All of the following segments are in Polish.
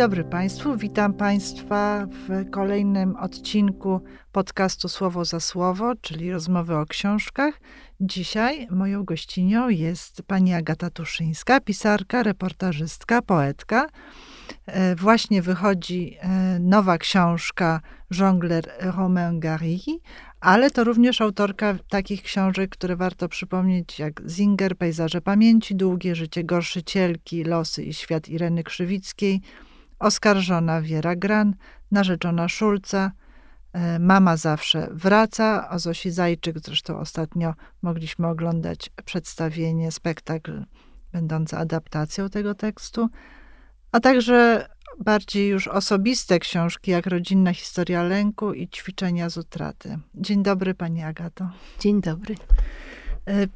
dobry Państwu. Witam Państwa w kolejnym odcinku podcastu Słowo za Słowo, czyli rozmowy o książkach. Dzisiaj moją gościnią jest pani Agata Tuszyńska, pisarka, reportażystka, poetka. E, właśnie wychodzi e, nowa książka Jongler Romain Gary, ale to również autorka takich książek, które warto przypomnieć, jak Zinger, Pejzaże Pamięci, Długie Życie Gorszycielki, Losy i Świat Ireny Krzywickiej, Oskarżona Wiera Gran, Narzeczona Szulca, e, Mama zawsze wraca, o Zosi Zajczyk, zresztą ostatnio mogliśmy oglądać przedstawienie, spektakl będący adaptacją tego tekstu, a także bardziej już osobiste książki, jak Rodzinna historia lęku i Ćwiczenia z utraty. Dzień dobry, Pani Agato. Dzień dobry. E,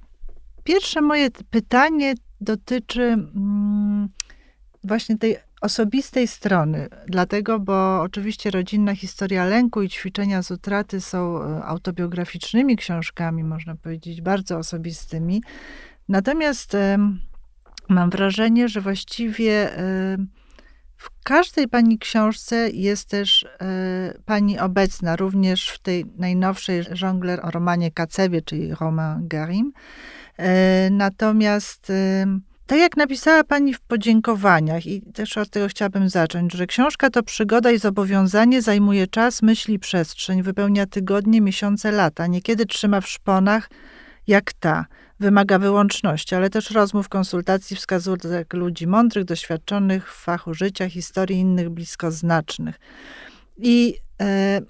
pierwsze moje pytanie dotyczy mm, właśnie tej osobistej strony, dlatego, bo oczywiście Rodzinna historia lęku i Ćwiczenia z utraty są e, autobiograficznymi książkami, można powiedzieć, bardzo osobistymi. Natomiast mam wrażenie, że właściwie w każdej pani książce jest też y, pani obecna, również w tej najnowszej żongler o romanie Kacewie, czyli Romain Garim. Natomiast tak jak napisała pani w podziękowaniach, i też od tego chciałabym zacząć, że książka to przygoda i zobowiązanie, zajmuje czas, myśli, przestrzeń, wypełnia tygodnie, miesiące, lata, niekiedy trzyma w szponach jak ta. Wymaga wyłączności, ale też rozmów, konsultacji, wskazówek ludzi mądrych, doświadczonych w fachu życia, historii innych bliskoznacznych. I e,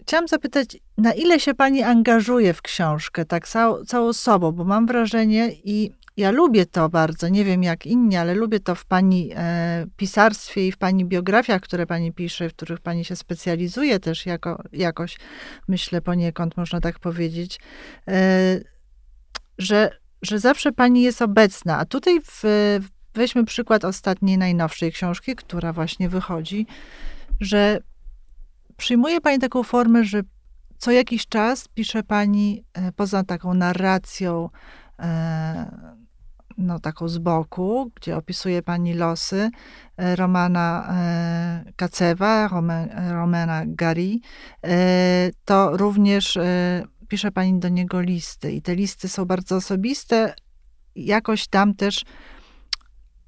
chciałam zapytać, na ile się pani angażuje w książkę, tak cał, całą sobą, bo mam wrażenie i ja lubię to bardzo, nie wiem jak inni, ale lubię to w pani e, pisarstwie i w pani biografiach, które pani pisze, w których pani się specjalizuje też jako, jakoś, myślę poniekąd, można tak powiedzieć. E, że, że zawsze pani jest obecna. A tutaj w, weźmy przykład ostatniej, najnowszej książki, która właśnie wychodzi, że przyjmuje pani taką formę, że co jakiś czas pisze pani e, poza taką narracją, e, no taką z boku, gdzie opisuje pani losy e, Romana Kacewa, Romana Gary, to również pisze pani do niego listy i te listy są bardzo osobiste. Jakoś tam też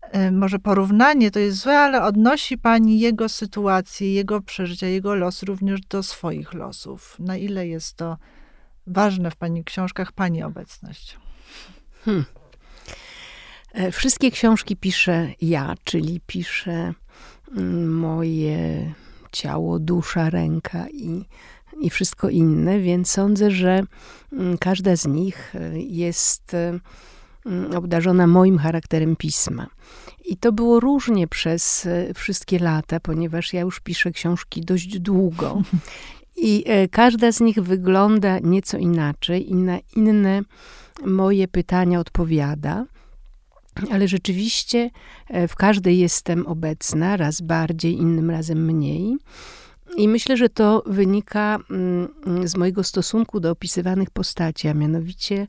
e, może porównanie to jest złe, ale odnosi pani jego sytuację, jego przeżycia, jego los również do swoich losów. Na ile jest to ważne w pani książkach, pani obecność? Hmm. E, wszystkie książki piszę ja, czyli piszę mm, moje ciało, dusza, ręka i i wszystko inne, więc sądzę, że mm, każda z nich e, jest e, mm, obdarzona moim charakterem pisma. I to było różnie przez wszystkie lata, ponieważ ja już piszę książki dość długo. I każda z nich wygląda nieco inaczej i na inne moje pytania odpowiada. Ale rzeczywiście w każdej jestem obecna, raz bardziej, innym razem mniej. I myślę, że to wynika mm, z mojego stosunku do opisywanych postaci, a mianowicie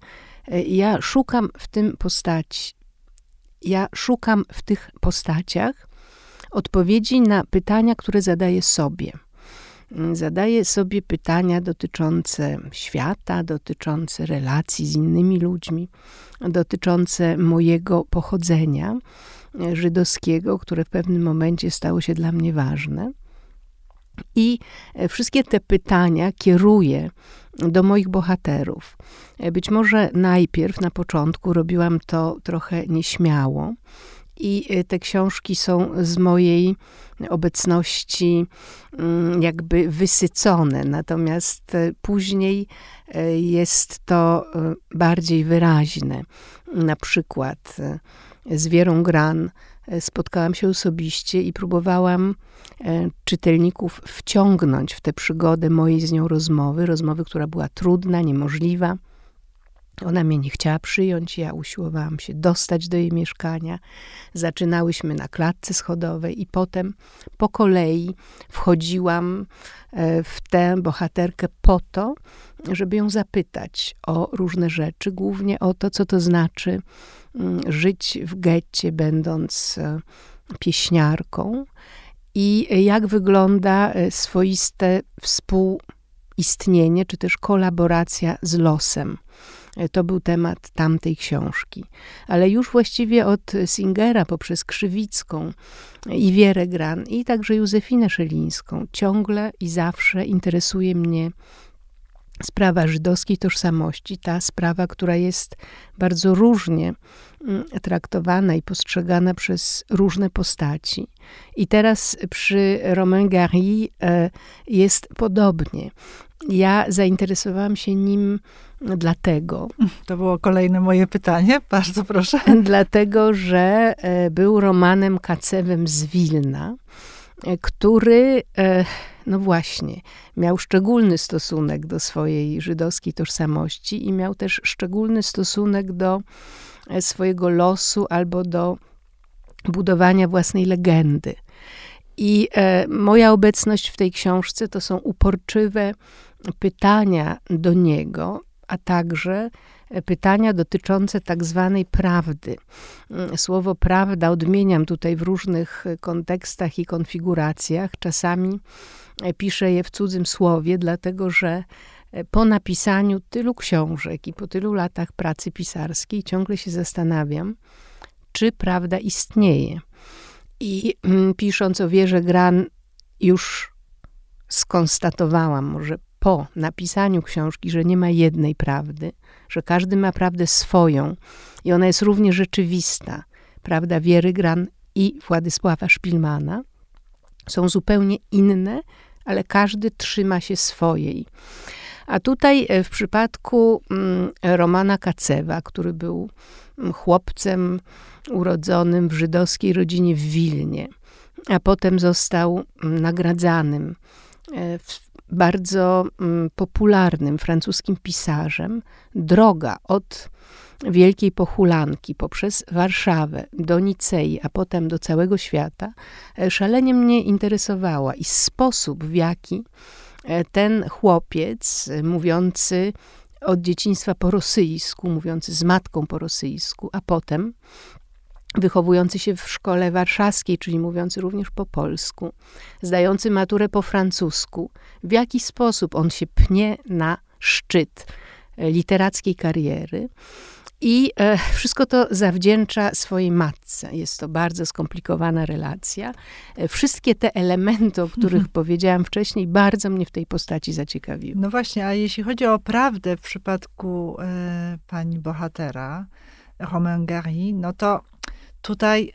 e, ja szukam w tym postaci, ja szukam w tych postaciach odpowiedzi na pytania, które zadaję sobie. Mm, zadaję sobie pytania dotyczące świata, dotyczące relacji z innymi ludźmi, dotyczące mojego pochodzenia e, żydowskiego, które w pewnym momencie stało się dla mnie ważne. I e, wszystkie te pytania kieruję do moich bohaterów. E, być może najpierw, na początku, robiłam to trochę nieśmiało. I e, te książki są z mojej obecności mm, jakby wysycone, natomiast później jest to bardziej wyraźne. Na przykład z Wierą Gran spotkałam się osobiście i próbowałam czytelników wciągnąć w tę przygodę mojej z nią rozmowy, rozmowy, która była trudna, niemożliwa. Ona mnie nie chciała przyjąć, ja usiłowałam się dostać do jej mieszkania. Zaczynałyśmy na klatce schodowej i potem po kolei wchodziłam e, w tę bohaterkę po to, żeby ją zapytać o różne rzeczy, głównie o to, co to znaczy mm, żyć w getcie, będąc e, pieśniarką i jak wygląda swoiste współistnienie, czy też kolaboracja z losem. To był temat tamtej książki. Ale już właściwie od Singera poprzez Krzywicką i Wierę Gran i także Józefinę Szelińską ciągle i zawsze interesuje mnie sprawa żydowskiej tożsamości, ta sprawa, która jest bardzo różnie mm, traktowana i postrzegana przez różne postaci. I teraz przy Romain Gary e, jest podobnie. Ja zainteresowałam się nim dlatego. To było kolejne moje pytanie, bardzo proszę. Dlatego, że e, był Romanem Kacewem z Wilna, e, który, e, no właśnie, miał szczególny stosunek do swojej żydowskiej tożsamości i miał też szczególny stosunek do swojego losu albo do budowania własnej legendy. I e, moja obecność w tej książce to są uporczywe pytania do niego, a także e, pytania dotyczące tak zwanej prawdy. Mm, słowo prawda odmieniam tutaj w różnych e, kontekstach i konfiguracjach. Czasami e, piszę je w cudzym słowie, dlatego że po napisaniu tylu książek i po tylu latach pracy pisarskiej ciągle się zastanawiam, czy prawda istnieje. I mm, pisząc o wierze Gran, już skonstatowałam, może po napisaniu książki, że nie ma jednej prawdy, że każdy ma prawdę swoją i ona jest równie rzeczywista. Prawda Wiery Gran i Władysława Szpilmana są zupełnie inne, ale każdy trzyma się swojej. A tutaj e, w przypadku mm, Romana Kacewa, który był mm, chłopcem urodzonym w żydowskiej rodzinie w Wilnie, a potem został mm, nagradzanym e, bardzo popularnym francuskim pisarzem, droga od Wielkiej Pochulanki poprzez Warszawę do Nicei, a potem do całego świata, e, szalenie mnie interesowała i sposób, w jaki ten chłopiec e, mówiący od dzieciństwa po rosyjsku, mówiący z matką po rosyjsku, a potem wychowujący się w szkole warszawskiej, czyli mówiący również po polsku, zdający maturę po francusku, w jaki sposób on się pnie na szczyt literackiej kariery. I e, wszystko to zawdzięcza swojej matce. Jest to bardzo skomplikowana relacja. E, wszystkie te elementy, o których mhm. powiedziałam wcześniej, bardzo mnie w tej postaci zaciekawiły. No właśnie, a jeśli chodzi o prawdę w przypadku e, pani bohatera, Romain Gary, no to tutaj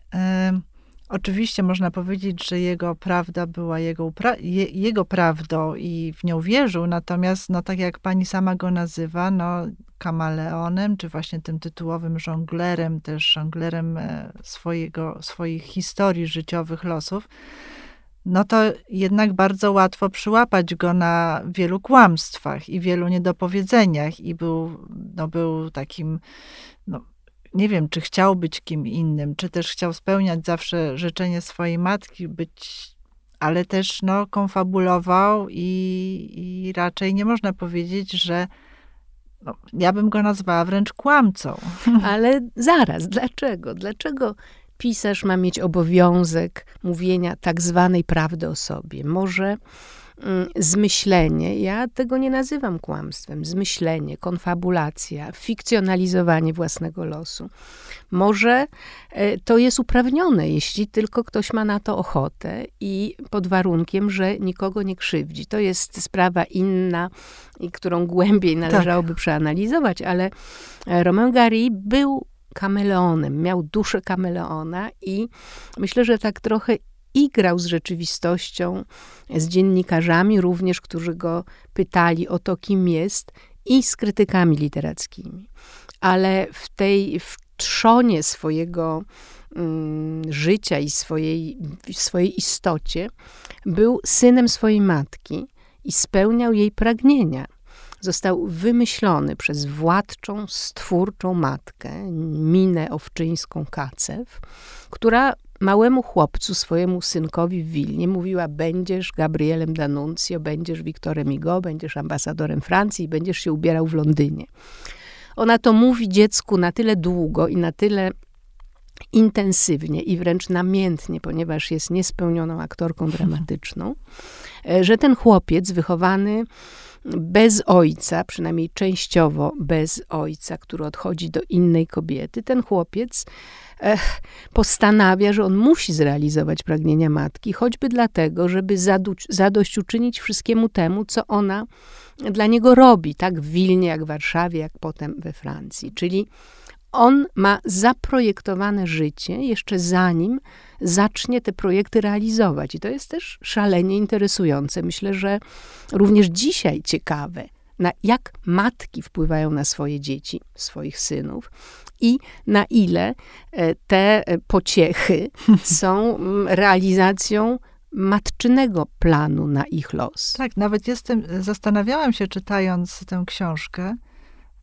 oczywiście można powiedzieć, że jego prawda była jego, je, jego prawdą i w nią wierzył, natomiast, no tak jak pani sama go nazywa, no kamaleonem, czy właśnie tym tytułowym żonglerem, też żonglerem e, swojego, swoich historii życiowych, losów, no to jednak bardzo łatwo przyłapać go na wielu kłamstwach i wielu niedopowiedzeniach i był, no był takim nie wiem, czy chciał być kim innym, czy też chciał spełniać zawsze życzenie swojej matki, być, ale też no, konfabulował i, i raczej nie można powiedzieć, że no, ja bym go nazwała wręcz kłamcą. Ale zaraz, dlaczego? Dlaczego pisarz ma mieć obowiązek mówienia tak zwanej prawdy o sobie? Może Mm, zmyślenie, ja tego nie nazywam kłamstwem, zmyślenie, konfabulacja, fikcjonalizowanie własnego losu. Może e, to jest uprawnione, jeśli tylko ktoś ma na to ochotę i pod warunkiem, że nikogo nie krzywdzi. To jest sprawa inna i którą głębiej tak. należałoby tak. przeanalizować, ale e, Romain Gary był kameleonem, miał duszę kameleona i myślę, że tak trochę igrał z rzeczywistością, z dziennikarzami również, którzy go pytali o to, kim jest, i z krytykami literackimi. Ale w tej w trzonie swojego mm, życia i swojej, swojej istocie był synem swojej matki i spełniał jej pragnienia. Został wymyślony przez władczą, stwórczą matkę, Minę Owczyńską Kacew, która małemu chłopcu, swojemu synkowi w Wilnie mówiła, będziesz Gabrielem D'Annunzio, będziesz Wiktorem Hugo, będziesz ambasadorem Francji będziesz się ubierał w Londynie. Ona to mówi dziecku na tyle długo i na tyle intensywnie i wręcz namiętnie, ponieważ jest niespełnioną aktorką dramatyczną, e, że ten chłopiec wychowany bez ojca, przynajmniej częściowo bez ojca, który odchodzi do innej kobiety, ten chłopiec eh, postanawia, że on musi zrealizować pragnienia matki, choćby dlatego, żeby zaduć, zadośćuczynić wszystkiemu temu, co ona dla niego robi, tak w Wilnie, jak w Warszawie, jak potem we Francji. Czyli on ma zaprojektowane życie jeszcze zanim zacznie te projekty realizować. I to jest też szalenie interesujące. Myślę, że również dzisiaj ciekawe, na jak matki wpływają na swoje dzieci, swoich synów i na ile e, te e, pociechy są mm, realizacją matczynego planu na ich los. Tak, nawet jestem, zastanawiałam się czytając tę książkę,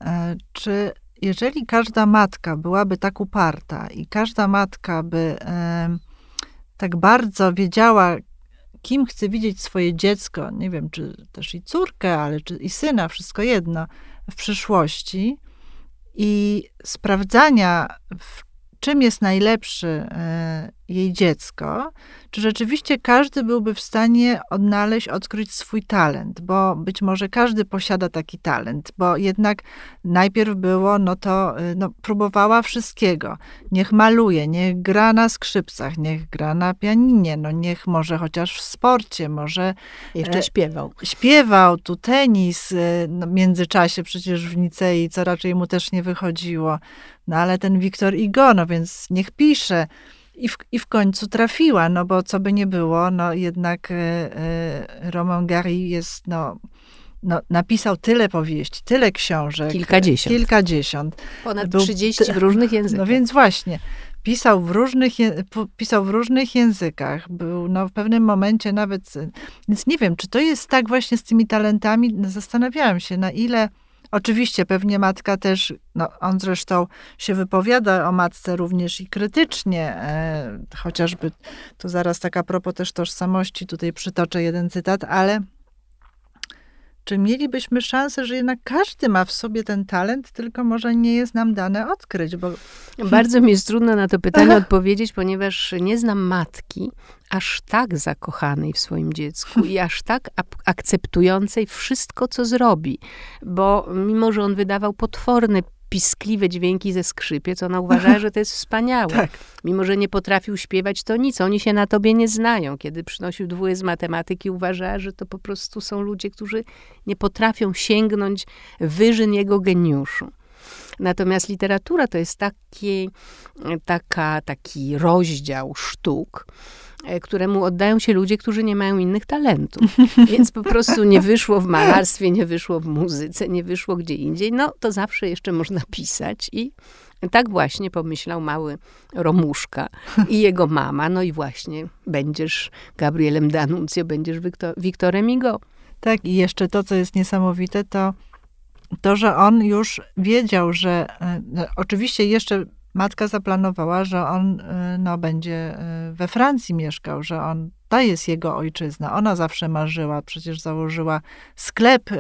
e, czy jeżeli każda matka byłaby tak uparta i każda matka by e, tak bardzo wiedziała, kim chce widzieć swoje dziecko, nie wiem, czy też i córkę, ale czy i syna, wszystko jedno, w przyszłości. I sprawdzania, w czym jest najlepszy e, jej dziecko, czy rzeczywiście każdy byłby w stanie odnaleźć, odkryć swój talent, bo być może każdy posiada taki talent, bo jednak najpierw było, no to y, no, próbowała wszystkiego. Niech maluje, niech gra na skrzypcach, niech gra na pianinie, no niech może chociaż w sporcie, może... Jeszcze e, śpiewał. Śpiewał, tu tenis, y, no, w międzyczasie przecież w Nicei, co raczej mu też nie wychodziło. No ale ten Wiktor Igo, no więc niech pisze. I w, I w końcu trafiła, no bo co by nie było, no jednak y, y, Roman Gary jest, no, no, napisał tyle powieści, tyle książek. Kilkadziesiąt. Kilkadziesiąt. Ponad Był, 30 w różnych językach. No więc właśnie. Pisał w, różnych, pisał w różnych językach. Był no, w pewnym momencie nawet. Więc nie wiem, czy to jest tak właśnie z tymi talentami. Zastanawiałam się, na ile Oczywiście pewnie matka też, no on zresztą się wypowiada o matce również i krytycznie, e, chociażby tu zaraz taka propos też tożsamości, tutaj przytoczę jeden cytat, ale czy mielibyśmy szansę, że jednak każdy ma w sobie ten talent, tylko może nie jest nam dane odkryć? Bo... Bardzo mi jest trudno na to pytanie odpowiedzieć, ponieważ nie znam matki aż tak zakochanej w swoim dziecku i aż tak akceptującej wszystko, co zrobi. Bo mimo, że on wydawał potworny piskliwe dźwięki ze skrzypiec, ona uważała, że to jest wspaniałe. tak. Mimo, że nie potrafił śpiewać, to nic, oni się na tobie nie znają. Kiedy przynosił dwóje z matematyki, uważała, że to po prostu są ludzie, którzy nie potrafią sięgnąć wyżyn jego geniuszu. Natomiast literatura to jest taki, taka, taki rozdział sztuk, któremu oddają się ludzie, którzy nie mają innych talentów. Więc po prostu nie wyszło w malarstwie, nie wyszło w muzyce, nie wyszło gdzie indziej. No to zawsze jeszcze można pisać i tak właśnie pomyślał mały Romuszka i jego mama. No i właśnie będziesz Gabrielem D'Annunzio, będziesz Wiktor, Wiktorem Igo. Tak, i jeszcze to, co jest niesamowite, to to, że on już wiedział, że e, no, oczywiście jeszcze matka zaplanowała, że on y, no, będzie y, we Francji mieszkał, że on to jest jego ojczyzna. Ona zawsze marzyła, przecież założyła sklep y,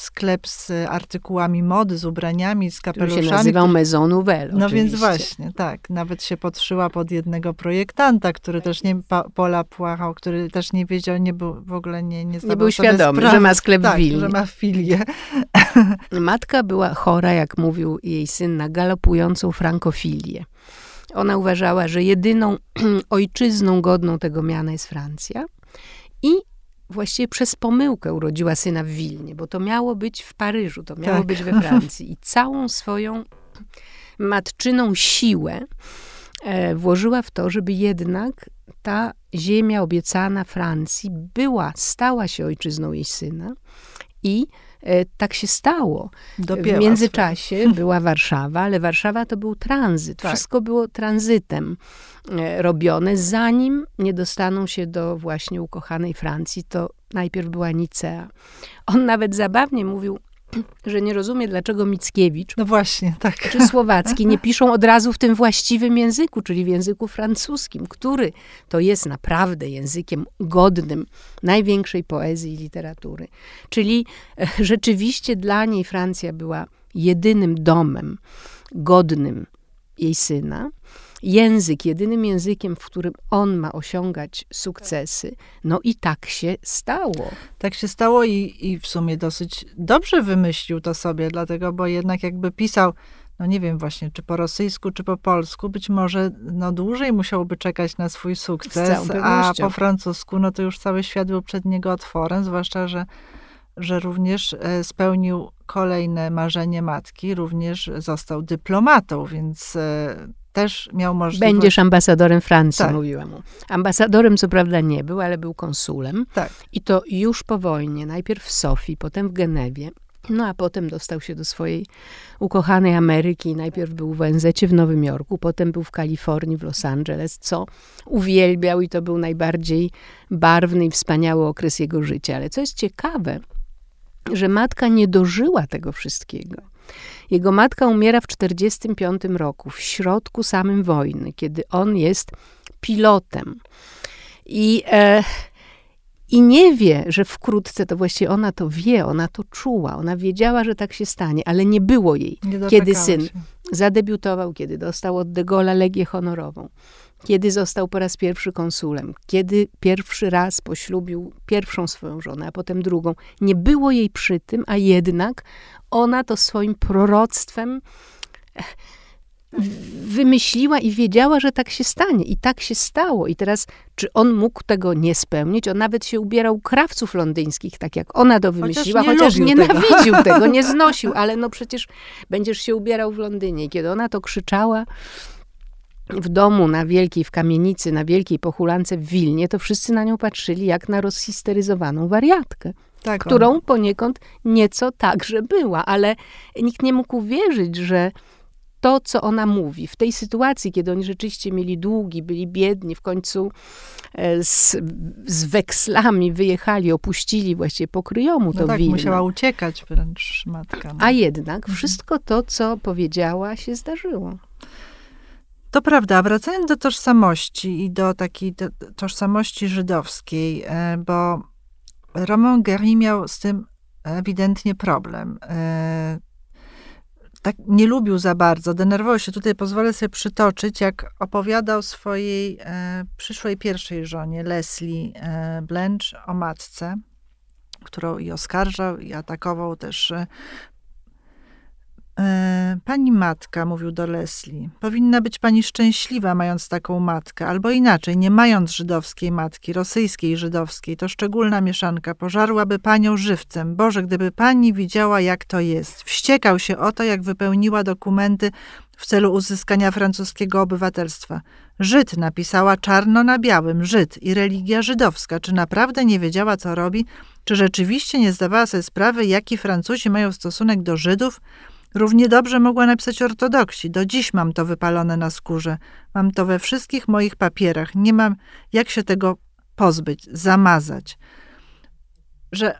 sklep z artykułami mody, z ubraniami, z kapeluszami. Który się nazywał Maison Nouvelle. No więc właśnie, tak. Nawet się podszyła pod jednego projektanta, który też nie, Pola Płachał, który też nie wiedział, nie był w ogóle nie Nie, nie był świadomy, sprawy, że ma sklep tak, w Wilnie. że ma filię. Matka była chora, jak mówił jej syn, na galopującą frankofilię. Ona uważała, że jedyną ojczyzną godną tego miana jest Francja. I właściwie przez pomyłkę urodziła syna w Wilnie, bo to miało być w Paryżu, to miało tak. być we Francji. I całą swoją matczyną siłę e, włożyła w to, żeby jednak ta ziemia obiecana Francji była, stała się ojczyzną jej syna i tak się stało. Dopiero. W międzyczasie była Warszawa, ale Warszawa to był tranzyt. Tak. Wszystko było tranzytem e, robione, zanim nie dostaną się do właśnie ukochanej Francji. To najpierw była Nicea. On nawet zabawnie mówił, że nie rozumie, dlaczego Mickiewicz no właśnie, tak. czy Słowacki nie piszą od razu w tym właściwym języku, czyli w języku francuskim, który to jest naprawdę językiem godnym największej poezji i literatury. Czyli e, rzeczywiście dla niej Francja była jedynym domem godnym jej syna, język jedynym językiem, w którym on ma osiągać sukcesy. No i tak się stało. Tak się stało i, i w sumie dosyć dobrze wymyślił to sobie, dlatego, bo jednak jakby pisał no nie wiem właśnie, czy po rosyjsku, czy po polsku, być może no dłużej musiałby czekać na swój sukces, a po francusku, no to już cały świat był przed niego otworem, zwłaszcza, że, że również e, spełnił kolejne marzenie matki, również został dyplomatą, więc e, też miał możliwość... Będziesz ambasadorem Francji, tak. mówiła mu. Ambasadorem co prawda nie był, ale był konsulem. Tak. I to już po wojnie, najpierw w Sofii, potem w Genewie. No a potem dostał się do swojej ukochanej Ameryki. Najpierw był w ONZ w Nowym Jorku, potem był w Kalifornii, w Los Angeles, co uwielbiał i to był najbardziej barwny i wspaniały okres jego życia. Ale co jest ciekawe, że matka nie dożyła tego wszystkiego. Jego matka umiera w 1945 roku, w środku samym wojny, kiedy on jest pilotem. I e, i nie wie, że wkrótce to właściwie ona to wie, ona to czuła, ona wiedziała, że tak się stanie, ale nie było jej, nie kiedy syn się. zadebiutował, kiedy dostał od De Gaulle'a Legię Honorową, kiedy został po raz pierwszy konsulem, kiedy pierwszy raz poślubił pierwszą swoją żonę, a potem drugą. Nie było jej przy tym, a jednak ona to swoim proroctwem wymyśliła i wiedziała, że tak się stanie. I tak się stało. I teraz, czy on mógł tego nie spełnić? On nawet się ubierał krawców londyńskich, tak jak ona to wymyśliła, chociaż, chociaż nienawidził tego. tego, nie znosił, ale no przecież będziesz się ubierał w Londynie. I kiedy ona to krzyczała, w domu na wielkiej, w kamienicy, na wielkiej pochulance w Wilnie, to wszyscy na nią patrzyli jak na rozhisteryzowaną wariatkę. Tak, którą on. poniekąd nieco także była, ale nikt nie mógł uwierzyć, że to, co ona mówi. W tej sytuacji, kiedy oni rzeczywiście mieli długi, byli biedni, w końcu e, z, z wekslami wyjechali, opuścili właściwie pokryjomu to no tak, Wilno. musiała uciekać wręcz matka. No. A jednak mhm. wszystko to, co powiedziała, się zdarzyło. To prawda, wracając do tożsamości i do takiej do tożsamości żydowskiej, e, bo Romain Gary miał z tym ewidentnie problem. E, tak nie lubił za bardzo, denerwował się. Tutaj pozwolę sobie przytoczyć, jak opowiadał swojej e, przyszłej pierwszej żonie, Leslie Blanche, o matce, którą i oskarżał, i atakował też pani matka, mówił do Leslie, powinna być pani szczęśliwa, mając taką matkę, albo inaczej, nie mając żydowskiej matki, rosyjskiej żydowskiej, to szczególna mieszanka, pożarłaby panią żywcem. Boże, gdyby pani widziała, jak to jest. Wściekał się o to, jak wypełniła dokumenty w celu uzyskania francuskiego obywatelstwa. Żyd napisała czarno na białym, Żyd i religia żydowska. Czy naprawdę nie wiedziała, co robi? Czy rzeczywiście nie zdawała sobie sprawy, jaki Francuzi mają stosunek do Żydów? Równie dobrze mogła napisać ortodoksi. Do dziś mam to wypalone na skórze. Mam to we wszystkich moich papierach. Nie mam jak się tego pozbyć, zamazać. Że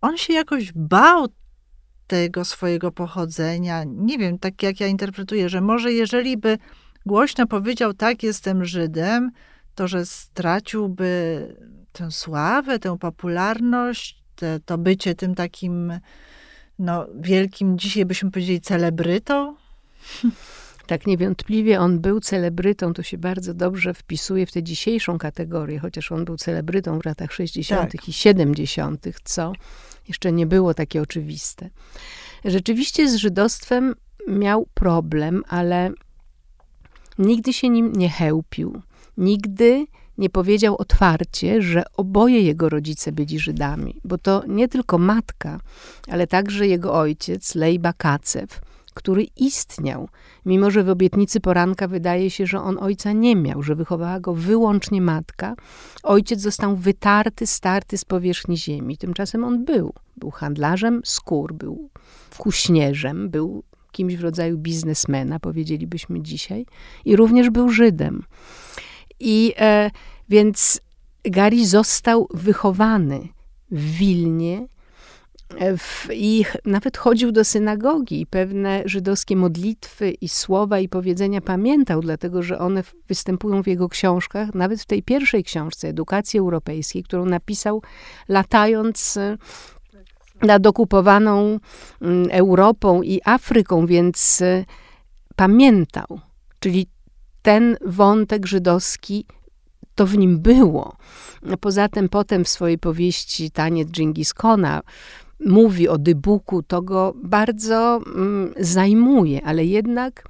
on się jakoś bał tego swojego pochodzenia. Nie wiem, tak jak ja interpretuję, że może jeżeli by głośno powiedział, tak, jestem Żydem, to że straciłby tę sławę, tę popularność, te, to bycie tym takim no, wielkim, dzisiaj byśmy powiedzieli, celebrytą? Tak, niewątpliwie on był celebrytą, to się bardzo dobrze wpisuje w tę dzisiejszą kategorię, chociaż on był celebrytą w latach 60. Tak. i 70., co jeszcze nie było takie oczywiste. Rzeczywiście z żydostwem miał problem, ale nigdy się nim nie chełpił. Nigdy nie powiedział otwarcie, że oboje jego rodzice byli Żydami, bo to nie tylko matka, ale także jego ojciec, Lejba Kacew, który istniał, mimo że w obietnicy poranka wydaje się, że on ojca nie miał, że wychowała go wyłącznie matka. Ojciec został wytarty, starty z powierzchni ziemi. Tymczasem on był. Był handlarzem skór, był kuśnierzem, był kimś w rodzaju biznesmena, powiedzielibyśmy dzisiaj, i również był Żydem. I e, więc Gary został wychowany w Wilnie e, w, i nawet chodził do synagogi. I pewne żydowskie modlitwy i słowa i powiedzenia pamiętał, dlatego że one występują w jego książkach, nawet w tej pierwszej książce Edukacji Europejskiej, którą napisał latając e, nad okupowaną Europą i Afryką, więc e, pamiętał. Czyli ten wątek żydowski to w nim było. Poza tym potem w swojej powieści Taniec Dżingis Kona mówi o Dybuku, to go bardzo mm, zajmuje, ale jednak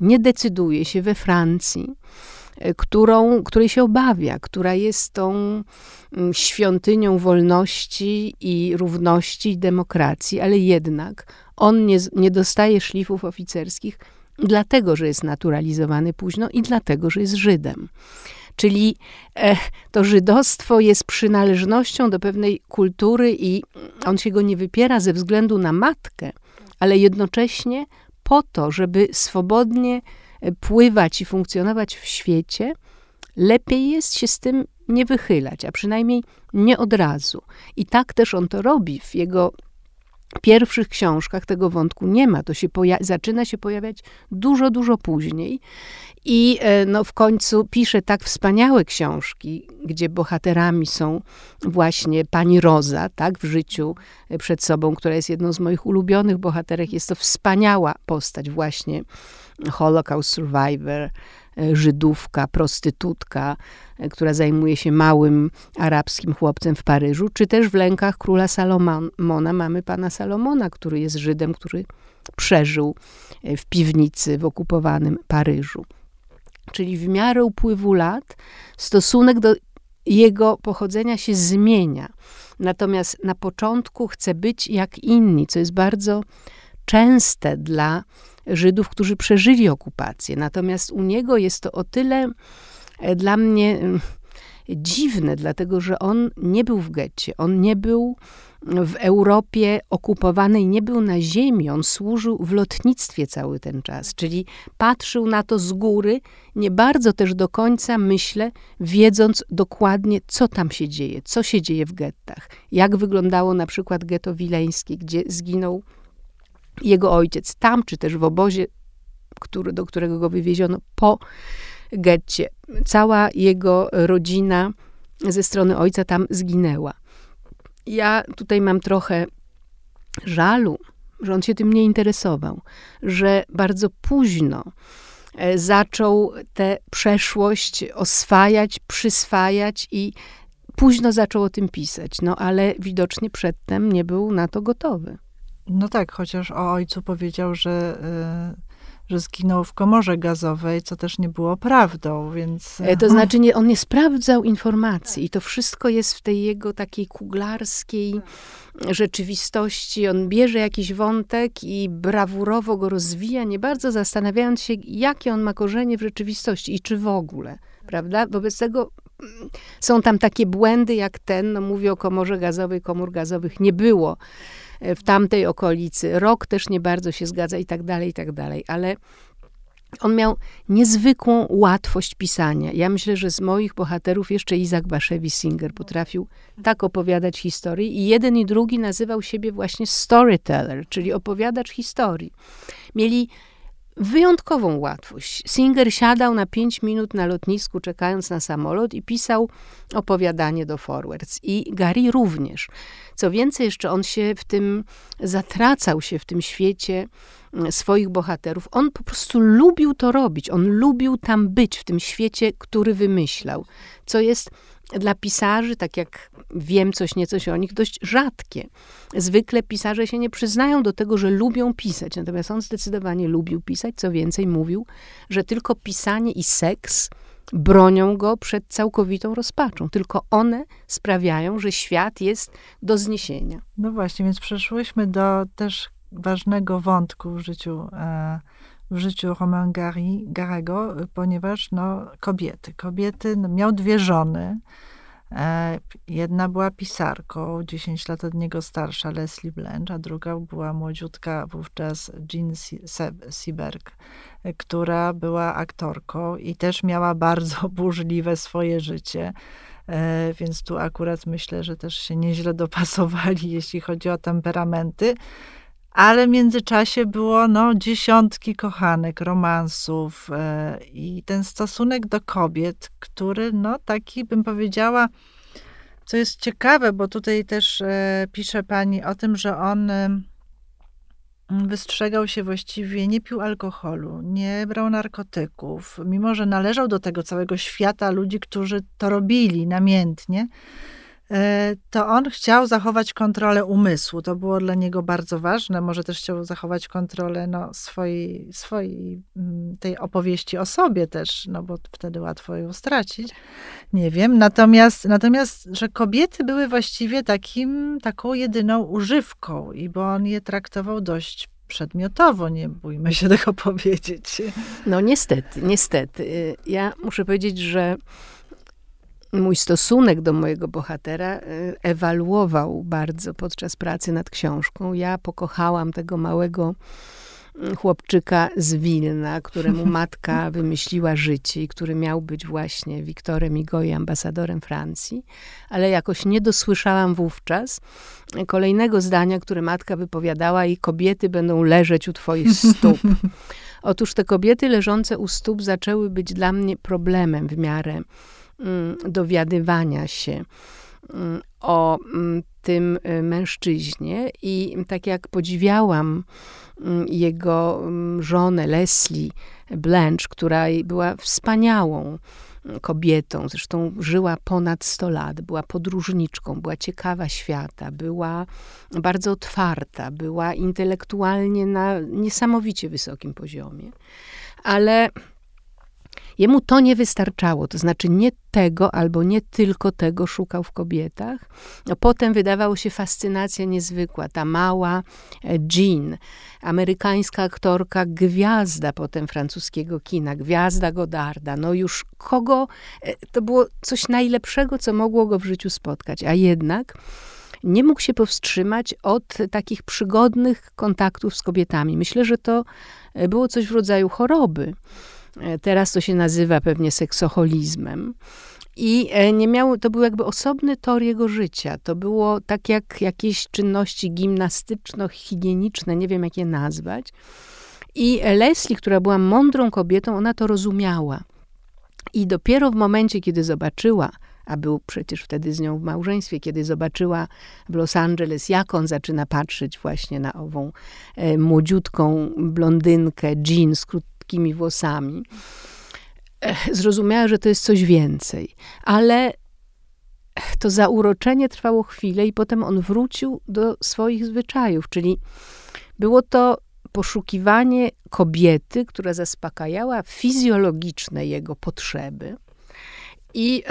nie decyduje się we Francji, e, którą, której się obawia, która jest tą mm, świątynią wolności i równości i demokracji, ale jednak on nie, nie dostaje szlifów oficerskich, dlatego, że jest naturalizowany późno i dlatego, że jest Żydem. Czyli e, to żydostwo jest przynależnością do pewnej kultury i on się go nie wypiera ze względu na matkę, ale jednocześnie po to, żeby swobodnie e, pływać i funkcjonować w świecie, lepiej jest się z tym nie wychylać, a przynajmniej nie od razu. I tak też on to robi w jego pierwszych książkach tego wątku nie ma. To się zaczyna się pojawiać dużo, dużo później. I e, no, w końcu pisze tak wspaniałe książki, gdzie bohaterami są właśnie pani Roza, tak, w życiu e, przed sobą, która jest jedną z moich ulubionych bohaterek. Jest to wspaniała postać, właśnie Holocaust Survivor, Żydówka, prostytutka, która zajmuje się małym arabskim chłopcem w Paryżu, czy też w lękach króla Salomona mamy pana Salomona, który jest Żydem, który przeżył w piwnicy w okupowanym Paryżu. Czyli w miarę upływu lat stosunek do jego pochodzenia się zmienia. Natomiast na początku chce być jak inni, co jest bardzo częste dla Żydów, którzy przeżyli okupację. Natomiast u niego jest to o tyle e, dla mnie mm, dziwne, dlatego że on nie był w getcie, on nie był w Europie okupowanej, nie był na ziemi, on służył w lotnictwie cały ten czas, czyli patrzył na to z góry, nie bardzo też do końca myślę, wiedząc dokładnie, co tam się dzieje, co się dzieje w gettach, jak wyglądało na przykład getto wileńskie, gdzie zginął jego ojciec, tam czy też w obozie, który, do którego go wywieziono po getcie. Cała jego rodzina ze strony ojca tam zginęła. Ja tutaj mam trochę żalu, że on się tym nie interesował, że bardzo późno e, zaczął tę przeszłość oswajać, przyswajać i późno zaczął o tym pisać. No ale widocznie przedtem nie był na to gotowy. No tak, chociaż o ojcu powiedział, że y, że zginął w komorze gazowej, co też nie było prawdą, więc... E, to znaczy, nie, on nie sprawdzał informacji i to wszystko jest w tej jego takiej kuglarskiej rzeczywistości. On bierze jakiś wątek i brawurowo go rozwija, nie bardzo zastanawiając się, jakie on ma korzenie w rzeczywistości i czy w ogóle, prawda? Wobec tego mm, są tam takie błędy jak ten, no mówię o komorze gazowej, komór gazowych nie było w tamtej okolicy. Rok też nie bardzo się zgadza i tak dalej, i tak dalej. Ale on miał niezwykłą łatwość pisania. Ja myślę, że z moich bohaterów jeszcze Izak Baszewi Singer potrafił tak opowiadać historii i jeden i drugi nazywał siebie właśnie storyteller, czyli opowiadacz historii. Mieli wyjątkową łatwość. Singer siadał na pięć minut na lotnisku, czekając na samolot i pisał opowiadanie do Forwards. I Gary również. Co więcej, jeszcze on się w tym zatracał się w tym świecie mm, swoich bohaterów. On po prostu lubił to robić. On lubił tam być w tym świecie, który wymyślał. Co jest dla pisarzy, tak jak wiem coś nieco o nich, dość rzadkie. Zwykle pisarze się nie przyznają do tego, że lubią pisać, natomiast on zdecydowanie lubił pisać. Co więcej, mówił, że tylko pisanie i seks bronią go przed całkowitą rozpaczą. Tylko one sprawiają, że świat jest do zniesienia. No właśnie, więc przeszłyśmy do też ważnego wątku w życiu. E, w życiu Romain Garego, ponieważ no, kobiety. Kobiety, no, miał dwie żony. E, jedna była pisarką, 10 lat od niego starsza, Leslie Blanche, a druga była młodziutka wówczas Jean Seberg, która była aktorką i też miała bardzo burzliwe swoje życie. E, więc tu akurat myślę, że też się nieźle dopasowali, jeśli chodzi o temperamenty. Ale w międzyczasie było no, dziesiątki kochanek, romansów e, i ten stosunek do kobiet, który no, taki bym powiedziała, co jest ciekawe, bo tutaj też e, pisze pani o tym, że on wystrzegał się właściwie, nie pił alkoholu, nie brał narkotyków, mimo że należał do tego całego świata ludzi, którzy to robili namiętnie, E, to on chciał zachować kontrolę umysłu. To było dla niego bardzo ważne. Może też chciał zachować kontrolę no, swojej, swojej mm, tej opowieści o sobie też, no bo wtedy łatwo ją stracić. Nie wiem. Natomiast, natomiast że kobiety były właściwie takim, taką jedyną używką i bo on je traktował dość przedmiotowo, nie bójmy się tego powiedzieć. No niestety, niestety. Ja muszę powiedzieć, że mój stosunek do mojego bohatera e, ewaluował bardzo podczas pracy nad książką. Ja pokochałam tego małego mm, chłopczyka z Wilna, któremu matka wymyśliła życie i który miał być właśnie Wiktorem Igoi, ambasadorem Francji, ale jakoś nie dosłyszałam wówczas kolejnego zdania, które matka wypowiadała i kobiety będą leżeć u twoich stóp. Otóż te kobiety leżące u stóp zaczęły być dla mnie problemem w miarę dowiadywania się mm, o mm, tym y, mężczyźnie. I tak jak podziwiałam jego żonę Leslie Blanche, która była wspaniałą kobietą, zresztą żyła ponad 100 lat, była podróżniczką, była ciekawa świata, była bardzo otwarta, była intelektualnie na niesamowicie wysokim poziomie, ale Jemu to nie wystarczało, to znaczy nie tego albo nie tylko tego szukał w kobietach. No, potem wydawało się fascynacja niezwykła. Ta mała e, Jean, amerykańska aktorka, gwiazda potem francuskiego kina, gwiazda Godarda. No już kogo, e, to było coś najlepszego, co mogło go w życiu spotkać, a jednak nie mógł się powstrzymać od takich przygodnych kontaktów z kobietami. Myślę, że to e, było coś w rodzaju choroby. E, teraz to się nazywa pewnie seksoholizmem. I e, nie miało, to był jakby osobny tor jego życia. To było tak jak jakieś czynności gimnastyczno-higieniczne, nie wiem jak je nazwać. I Leslie, która była mądrą kobietą, ona to rozumiała. I dopiero w momencie, kiedy zobaczyła, a był przecież wtedy z nią w małżeństwie, kiedy zobaczyła w Los Angeles, jak on zaczyna patrzeć właśnie na ową e, młodziutką blondynkę, jean z krótkimi włosami, zrozumiała, że to jest coś więcej. Ale to zauroczenie trwało chwilę i potem on wrócił do swoich zwyczajów, czyli było to poszukiwanie kobiety, która zaspokajała fizjologiczne jego potrzeby. I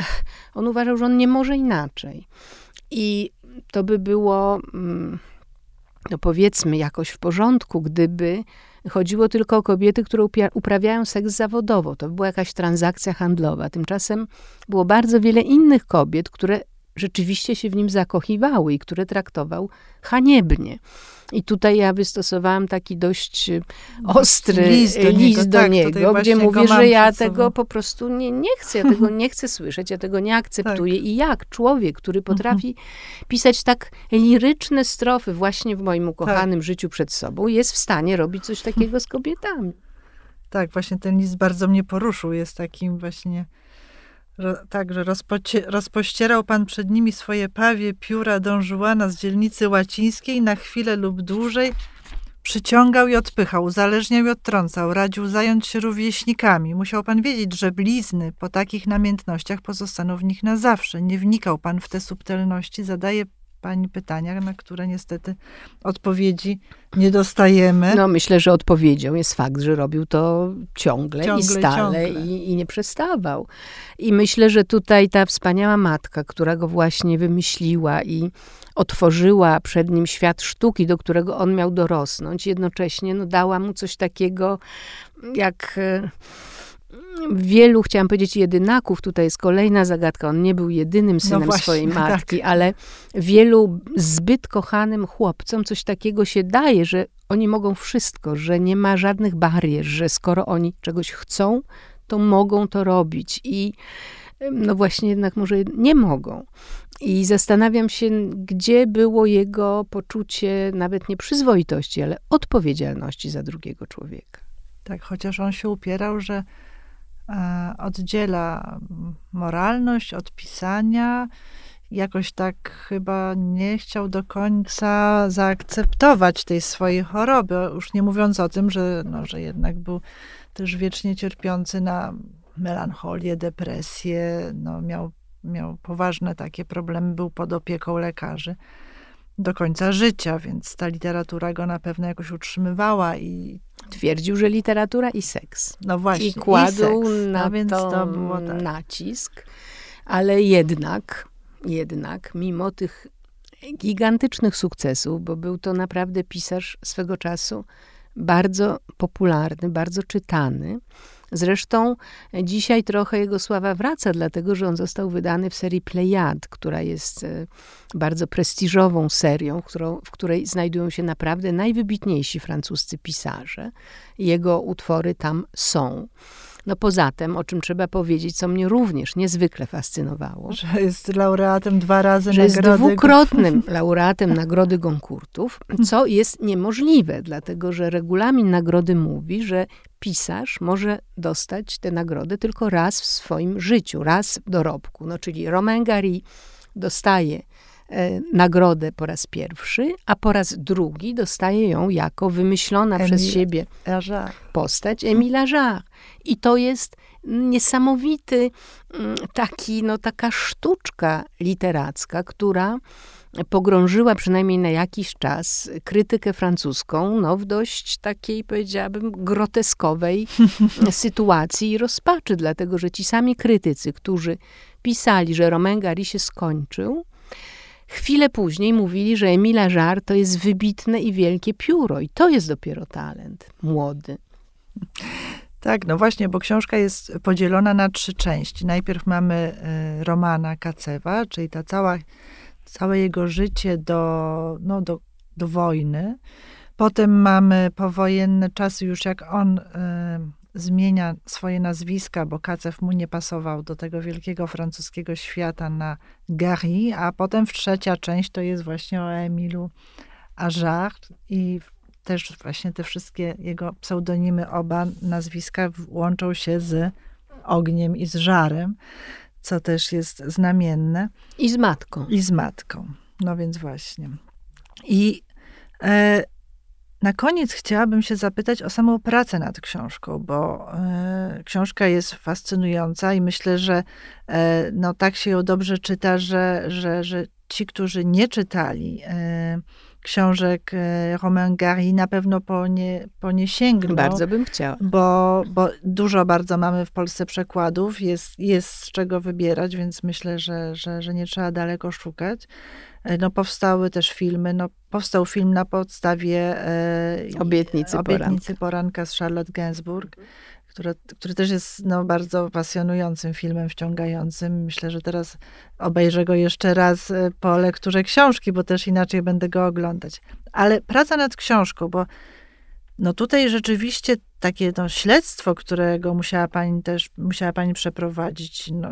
on uważał, że on nie może inaczej. I to by było, mm, no powiedzmy, jakoś w porządku, gdyby chodziło tylko o kobiety, które uprawiają seks zawodowo. To była jakaś transakcja handlowa. Tymczasem było bardzo wiele innych kobiet, które rzeczywiście się w nim zakochiwały i które traktował haniebnie. I tutaj ja wystosowałam taki dość e, ostry list do list niego, do tak, niego gdzie mówię, że ja tego po prostu nie, nie chcę, ja tego nie chcę słyszeć, ja tego nie akceptuję. Tak. I jak człowiek, który mhm. potrafi pisać tak liryczne strofy właśnie w moim ukochanym tak. życiu przed sobą, jest w stanie robić coś takiego z kobietami. Tak, właśnie ten list bardzo mnie poruszył. Jest takim właśnie tak, że rozpościerał pan przed nimi swoje pawie pióra Don Juana z dzielnicy łacińskiej na chwilę lub dłużej, przyciągał i odpychał, uzależniał i odtrącał, radził zająć się rówieśnikami. Musiał pan wiedzieć, że blizny po takich namiętnościach pozostaną w nich na zawsze. Nie wnikał pan w te subtelności, zadaje pani pytania, na które niestety odpowiedzi nie dostajemy. No myślę, że odpowiedzią jest fakt, że robił to ciągle, ciągle i stale ciągle. I, i, nie przestawał. I myślę, że tutaj ta wspaniała matka, która go właśnie wymyśliła i otworzyła przed nim świat sztuki, do którego on miał dorosnąć, jednocześnie no, dała mu coś takiego jak e, wielu, chciałam powiedzieć, jedynaków, tutaj jest kolejna zagadka, on nie był jedynym no synem no właśnie, swojej matki, tak. ale wielu zbyt kochanym chłopcom coś takiego się daje, że oni mogą wszystko, że nie ma żadnych barier, że skoro oni czegoś chcą, to mogą to robić i no właśnie jednak może nie mogą. I zastanawiam się, gdzie było jego poczucie nawet nie przyzwoitości, ale odpowiedzialności za drugiego człowieka. Tak, chociaż on się upierał, że oddziela moralność od pisania jakoś tak chyba nie chciał do końca zaakceptować tej swojej choroby. Już nie mówiąc o tym, że, no, że jednak był też wiecznie cierpiący na melancholię, depresję, no, miał, miał poważne takie problemy, był pod opieką lekarzy do końca życia, więc ta literatura go na pewno jakoś utrzymywała i Twierdził, że literatura i seks. no właśnie I kładł i seks. na no, więc to, to było tak. nacisk, ale jednak, jednak, mimo tych gigantycznych sukcesów, bo był to naprawdę pisarz swego czasu bardzo popularny, bardzo czytany. Zresztą dzisiaj trochę jego sława wraca, dlatego że on został wydany w serii Plejad, która jest e, bardzo prestiżową serią, w której znajdują się naprawdę najwybitniejsi francuscy pisarze. Jego utwory tam są. No poza tym, o czym trzeba powiedzieć, co mnie również niezwykle fascynowało, Że jest laureatem dwa razy że jest nagrody. dwukrotnym laureatem Nagrody Goncourtów, co jest niemożliwe, dlatego że regulamin nagrody mówi, że pisarz może dostać tę nagrodę tylko raz w swoim życiu, raz w dorobku. No, czyli Romain Gary dostaje nagrodę po raz pierwszy, a po raz drugi dostaje ją jako wymyślona przez Emile. siebie postać Emila Jarre. I to jest niesamowity mm, taki, no taka sztuczka literacka, która pogrążyła przynajmniej na jakiś czas krytykę francuską no, w dość takiej, powiedziałabym, groteskowej sytuacji i rozpaczy, dlatego że ci sami krytycy, którzy pisali, że Romain Gary się skończył, chwilę później mówili, że Emila Jarre to jest wybitne i wielkie pióro i to jest dopiero talent młody. Tak, no właśnie, bo książka jest podzielona na trzy części. Najpierw mamy e, Romana Kacewa, czyli ta cała, całe jego życie do, no, do, do wojny. Potem mamy powojenne czasy, już jak on e, zmienia swoje nazwiska, bo Kacew mu nie pasował do tego wielkiego francuskiego świata na Gary, a potem w trzecia część to jest właśnie o Emilu Ajar i też właśnie te wszystkie jego pseudonimy, oba nazwiska łączą się z ogniem i z żarem, co też jest znamienne, I z matką. i z matką. No więc właśnie. I e, na koniec chciałabym się zapytać o samą pracę nad książką, bo e, książka jest fascynująca i myślę, że e, no, tak się ją dobrze czyta, że, że, że ci, którzy nie czytali e, książek e, Romain Gary, na pewno po nie, po nie sięgną. Bardzo bym chciała. Bo, bo dużo bardzo mamy w Polsce przekładów, jest, jest z czego wybierać, więc myślę, że, że, że nie trzeba daleko szukać. E, No, powstały też filmy. No, powstał film na podstawie e, Obietnicy Obietnicy poranka z Charlotte Gainsbourg, które, który też jest no, bardzo pasjonującym filmem, wciągającym. Myślę, że teraz obejrzę go jeszcze raz e, po lekturze książki, bo też inaczej będę go oglądać. Ale praca nad książką, bo no tutaj rzeczywiście takie no, śledztwo, którego musiała pani też, musiała pani przeprowadzić, no,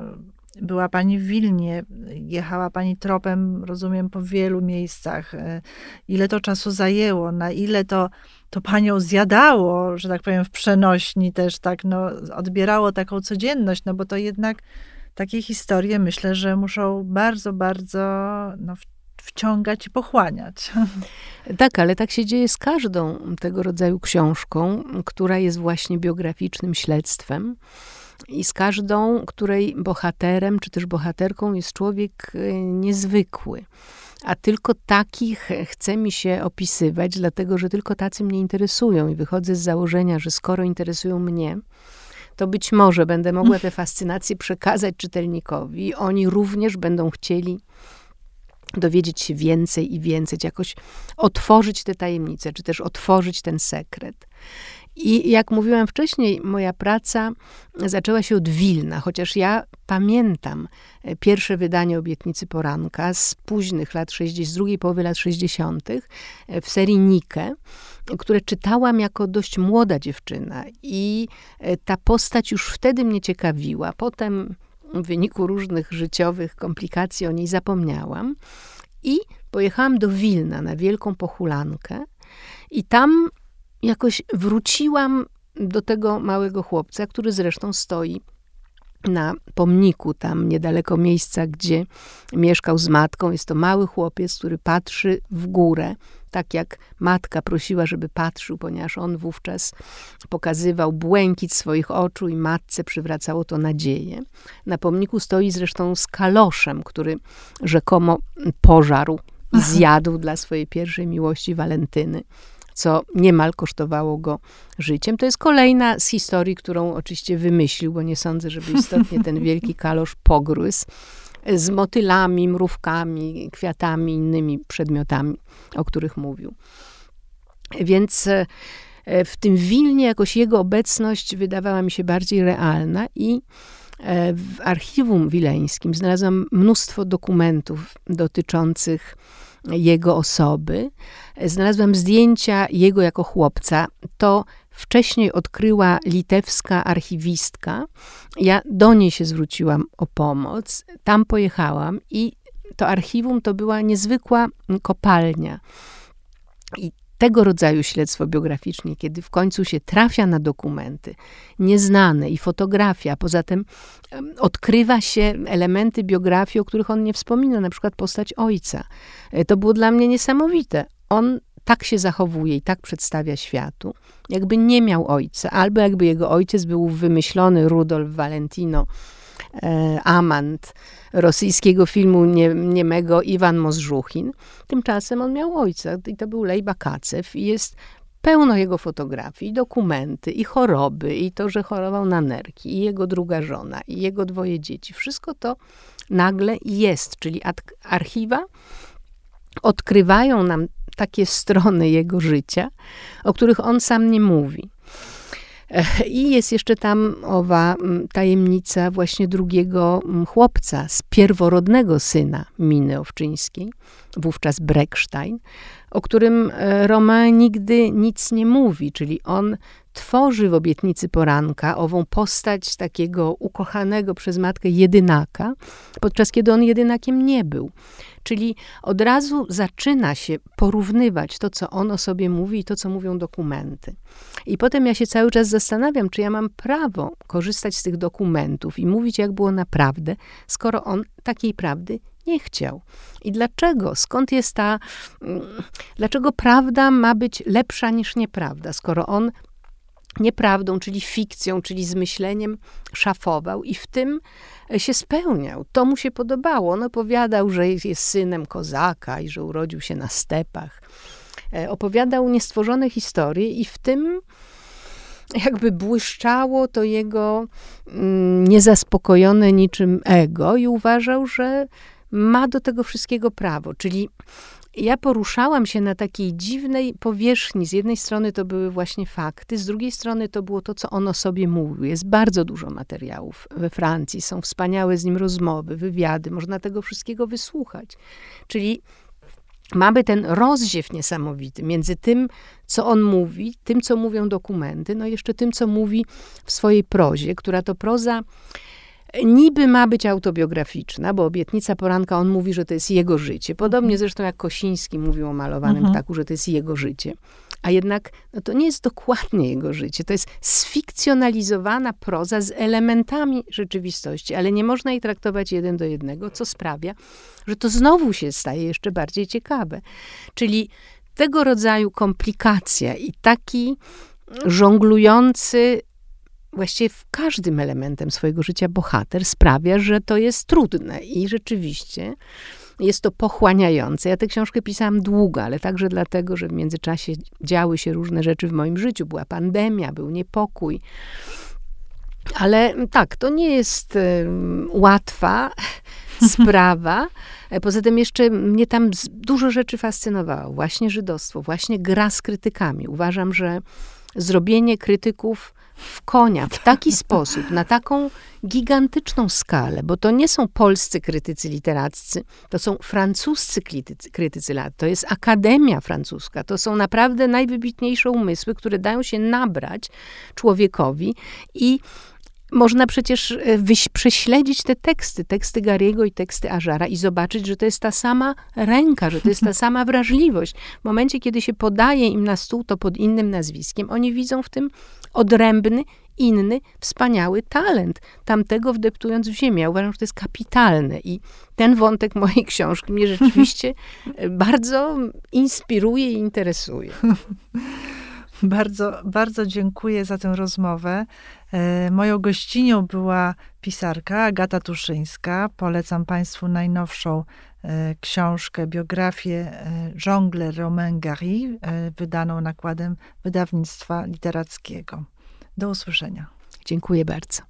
była pani w Wilnie, jechała pani tropem, rozumiem, po wielu miejscach. E, Ile to czasu zajęło, na ile to, to panią zjadało, że tak powiem, w przenośni też tak, no, odbierało taką codzienność, no bo to jednak takie historie myślę, że muszą bardzo, bardzo no, wciągać i pochłaniać. Tak, ale tak się dzieje z każdą tego rodzaju książką, która jest właśnie biograficznym śledztwem. I z każdą, której bohaterem czy też bohaterką jest człowiek e, niezwykły. A tylko takich chce mi się opisywać, dlatego że tylko tacy mnie interesują. I wychodzę z założenia, że skoro interesują mnie, to być może będę mogła tę fascynację przekazać czytelnikowi. Oni również będą chcieli dowiedzieć się więcej i więcej, jakoś otworzyć te tajemnice, czy też otworzyć ten sekret. I jak mówiłam wcześniej, moja praca zaczęła się od Wilna, chociaż ja pamiętam e, pierwsze wydanie Obietnicy Poranka z późnych lat 60, z drugiej połowy lat 60. e, w serii Nike, które czytałam jako dość młoda dziewczyna i e, ta postać już wtedy mnie ciekawiła. Potem w wyniku różnych życiowych komplikacji o niej zapomniałam i pojechałam do Wilna na wielką pochulankę i tam jakoś wróciłam do tego małego chłopca, który zresztą stoi na pomniku, tam niedaleko miejsca, gdzie mieszkał z matką. Jest to mały chłopiec, który patrzy w górę, tak jak matka prosiła, żeby patrzył, ponieważ on wówczas pokazywał błękit swoich oczu i matce przywracało to nadzieję. Na pomniku stoi zresztą z kaloszem, który rzekomo pożarł i zjadł dla swojej pierwszej miłości Walentyny co niemal kosztowało go życiem. To jest kolejna z historii, którą oczywiście wymyślił, bo nie sądzę, żeby istotnie ten wielki kalosz pogryzł z motylami, mrówkami, kwiatami, innymi przedmiotami, o których mówił. Więc e, w tym Wilnie jakoś jego obecność wydawała mi się bardziej realna i e, w archiwum wileńskim znalazłam mnóstwo dokumentów dotyczących jego osoby. Znalazłam zdjęcia jego jako chłopca. To wcześniej odkryła litewska archiwistka. Ja do niej się zwróciłam o pomoc. Tam pojechałam i to archiwum to była niezwykła kopalnia. I tego rodzaju śledztwo biograficzne, kiedy w końcu się trafia na dokumenty nieznane i fotografia, poza tym odkrywa się elementy biografii, o których on nie wspomina, na przykład postać ojca. E, to było dla mnie niesamowite. On tak się zachowuje i tak przedstawia światu, jakby nie miał ojca, albo jakby jego ojciec był wymyślony Rudolf Valentino Amant rosyjskiego filmu nie, niemego Iwan Mozżuchin. Tymczasem on miał ojca i to był Lej Bakacew i jest pełno jego fotografii, dokumenty, i choroby, i to, że chorował na nerki, i jego druga żona, i jego dwoje dzieci. Wszystko to nagle jest, czyli archiwa odkrywają nam takie strony jego życia, o których on sam nie mówi. I jest jeszcze tam owa tajemnica właśnie drugiego chłopca z pierworodnego syna Miny Owczyńskiej, wówczas Breckstein, o którym e, Romain nigdy nic nie mówi, czyli on tworzy w obietnicy poranka ową postać takiego ukochanego przez matkę jedynaka, podczas kiedy on jedynakiem nie był. Czyli od razu zaczyna się porównywać to, co on o sobie mówi i to, co mówią dokumenty. I potem ja się cały czas zastanawiam, czy ja mam prawo korzystać z tych dokumentów i mówić, jak było naprawdę, skoro on takiej prawdy nie chciał. I dlaczego? Skąd jest ta. Mm, dlaczego prawda ma być lepsza niż nieprawda, skoro on nieprawdą, czyli fikcją, czyli zmyśleniem szafował i w tym się spełniał. To mu się podobało. On opowiadał, że jest synem kozaka i że urodził się na stepach. E, opowiadał niestworzone historie i w tym jakby błyszczało to jego mm, niezaspokojone niczym ego i uważał, że ma do tego wszystkiego prawo. Czyli ja poruszałam się na takiej dziwnej powierzchni. Z jednej strony to były właśnie fakty, z drugiej strony to było to, co on o sobie mówił. Jest bardzo dużo materiałów we Francji, są wspaniałe z nim rozmowy, wywiady, można tego wszystkiego wysłuchać. Czyli mamy ten rozziew niesamowity między tym, co on mówi, tym, co mówią dokumenty, no jeszcze tym, co mówi w swojej prozie, która to proza niby ma być autobiograficzna, bo obietnica poranka, on mówi, że to jest jego życie. Podobnie mhm. zresztą jak Kosiński mówił o malowanym mhm. ptaku, że to jest jego życie. A jednak no to nie jest dokładnie jego życie. To jest sfikcjonalizowana proza z elementami rzeczywistości, ale nie można jej traktować jeden do jednego, co sprawia, że to znowu się staje jeszcze bardziej ciekawe. Czyli tego rodzaju komplikacja i taki żonglujący właściwie w każdym elementem swojego życia bohater sprawia, że to jest trudne i rzeczywiście jest to pochłaniające. Ja tę książkę pisałam długo, ale także dlatego, że w międzyczasie działy się różne rzeczy w moim życiu. Była pandemia, był niepokój. Ale tak, to nie jest łatwa sprawa. Poza tym jeszcze mnie tam dużo rzeczy fascynowało. Właśnie żydostwo, właśnie gra z krytykami. Uważam, że zrobienie krytyków w konia w taki sposób, na taką gigantyczną skalę, bo to nie są polscy krytycy literaccy, to są francuscy krytycy, krytycy lat, to jest Akademia Francuska, to są naprawdę najwybitniejsze umysły, które dają się nabrać człowiekowi i można przecież e, wyś, prześledzić te teksty, teksty Gariego i teksty Ażara i zobaczyć, że to jest ta sama ręka, że to jest ta sama wrażliwość. W momencie, kiedy się podaje im na stół to pod innym nazwiskiem, oni widzą w tym odrębny inny, wspaniały talent, tamtego wdeptując w ziemię. Ja uważam, że to jest kapitalne i ten wątek mojej książki mnie rzeczywiście bardzo inspiruje i interesuje. Bardzo, bardzo dziękuję za tę rozmowę. E, moją gościnią była pisarka Agata Tuszyńska. Polecam Państwu najnowszą e, książkę, biografię e, Jongle Romain Gary, wydaną nakładem wydawnictwa literackiego. Do usłyszenia. Dziękuję bardzo.